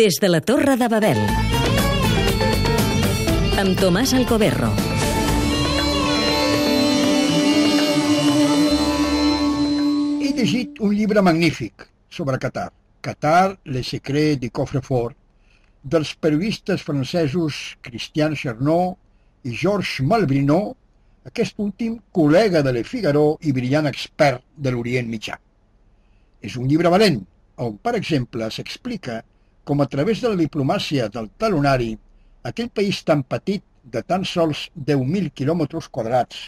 Des de la Torre de Babel. Amb Tomàs Alcoberro. He llegit un llibre magnífic sobre Qatar, Qatar, le secret de Coffrefort, dels periodistes francesos Christian Chernot i Georges Malbrinot, aquest últim col·lega de Le Figaro i brillant expert de l'Orient Mitjà. És un llibre valent, on, per exemple, s'explica com a través de la diplomàcia del talonari, aquell país tan petit de tan sols 10.000 quilòmetres quadrats,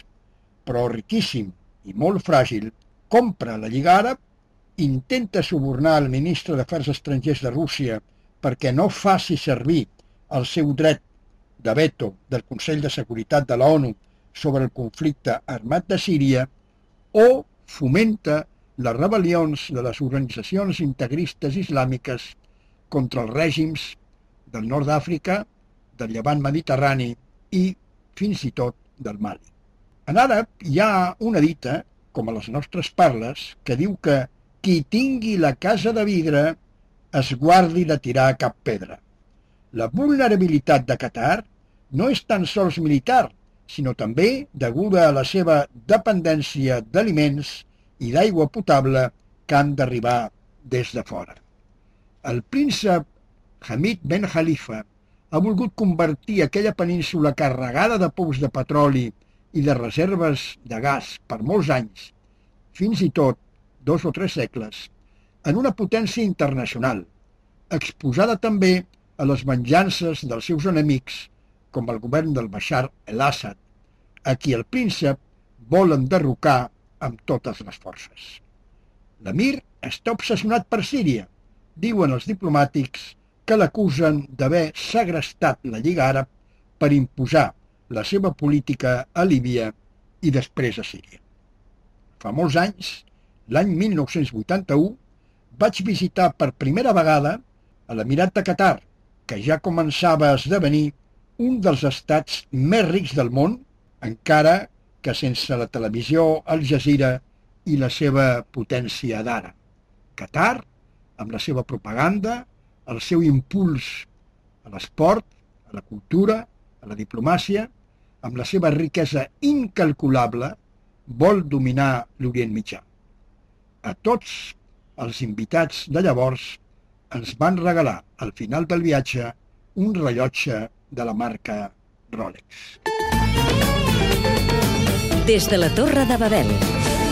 però riquíssim i molt fràgil, compra la Lliga Àrab, intenta subornar el ministre d'Afers Estrangers de Rússia perquè no faci servir el seu dret de veto del Consell de Seguretat de la ONU sobre el conflicte armat de Síria o fomenta les rebel·lions de les organitzacions integristes islàmiques contra els règims del nord d'Àfrica, del llevant mediterrani i fins i tot del Mali. En àrab hi ha una dita, com a les nostres parles, que diu que qui tingui la casa de vidre es guardi de tirar cap pedra. La vulnerabilitat de Qatar no és tan sols militar, sinó també deguda a la seva dependència d'aliments i d'aigua potable que han d'arribar des de fora. El príncep Hamid Ben Khalifa ha volgut convertir aquella península carregada de pous de petroli i de reserves de gas per molts anys, fins i tot dos o tres segles, en una potència internacional, exposada també a les venjances dels seus enemics, com el govern del Bashar el-Assad, a qui el príncep vol enderrocar amb totes les forces. L'emir està obsessionat per Síria. Diuen els diplomàtics que l'acusen d'haver segrestat la Lliga Àrab per imposar la seva política a Líbia i després a Síria. Fa molts anys, l'any 1981, vaig visitar per primera vegada a l'Emirat de Qatar, que ja començava a esdevenir un dels estats més rics del món, encara que sense la televisió Al Jazeera i la seva potència d'ara. Qatar, amb la seva propaganda, el seu impuls a l'esport, a la cultura, a la diplomàcia, amb la seva riquesa incalculable, vol dominar l'Orient Mitjà. A tots els invitats de llavors ens van regalar al final del viatge un rellotge de la marca Rolex. Des de la Torre de Babel.